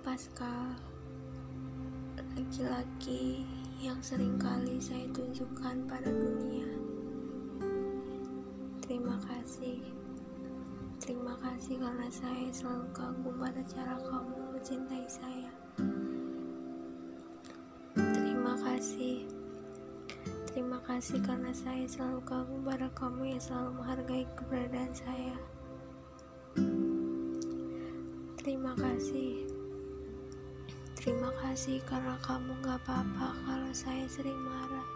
Pascal. Laki-laki yang sering kali saya tunjukkan pada dunia. Terima kasih. Terima kasih karena saya selalu kagum pada cara kamu mencintai saya. Terima kasih. Terima kasih karena saya selalu kagum pada kamu yang selalu menghargai keberadaan saya. Terima kasih Terima kasih karena kamu gak apa-apa kalau saya sering marah.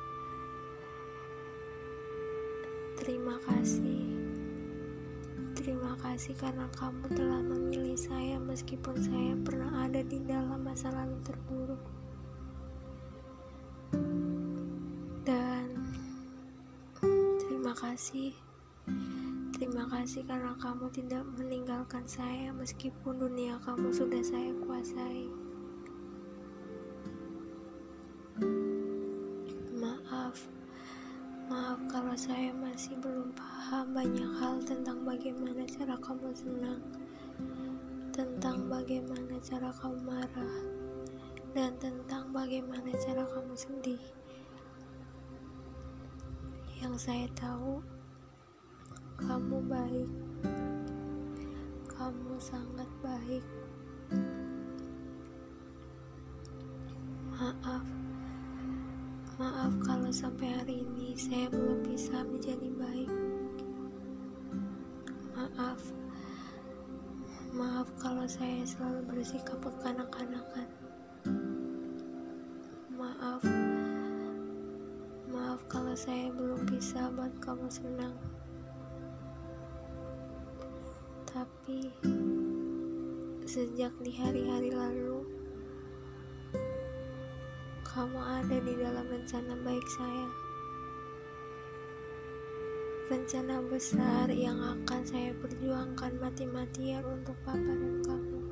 Terima kasih. Terima kasih karena kamu telah memilih saya meskipun saya pernah ada di dalam masa lalu terburuk. Dan Terima kasih. Terima kasih karena kamu tidak meninggalkan saya meskipun dunia kamu sudah saya kuasai. Maaf kalau saya masih belum paham banyak hal tentang bagaimana cara kamu senang, tentang bagaimana cara kamu marah, dan tentang bagaimana cara kamu sedih. Yang saya tahu, kamu baik. Maaf kalau sampai hari ini saya belum bisa menjadi baik. Maaf. Maaf kalau saya selalu bersikap kekanak-kanakan. Maaf. Maaf kalau saya belum bisa buat kamu senang tapi sejak di hari-hari lalu kamu ada di dalam rencana baik saya. Rencana besar yang akan saya perjuangkan mati-matian untuk papa dan kamu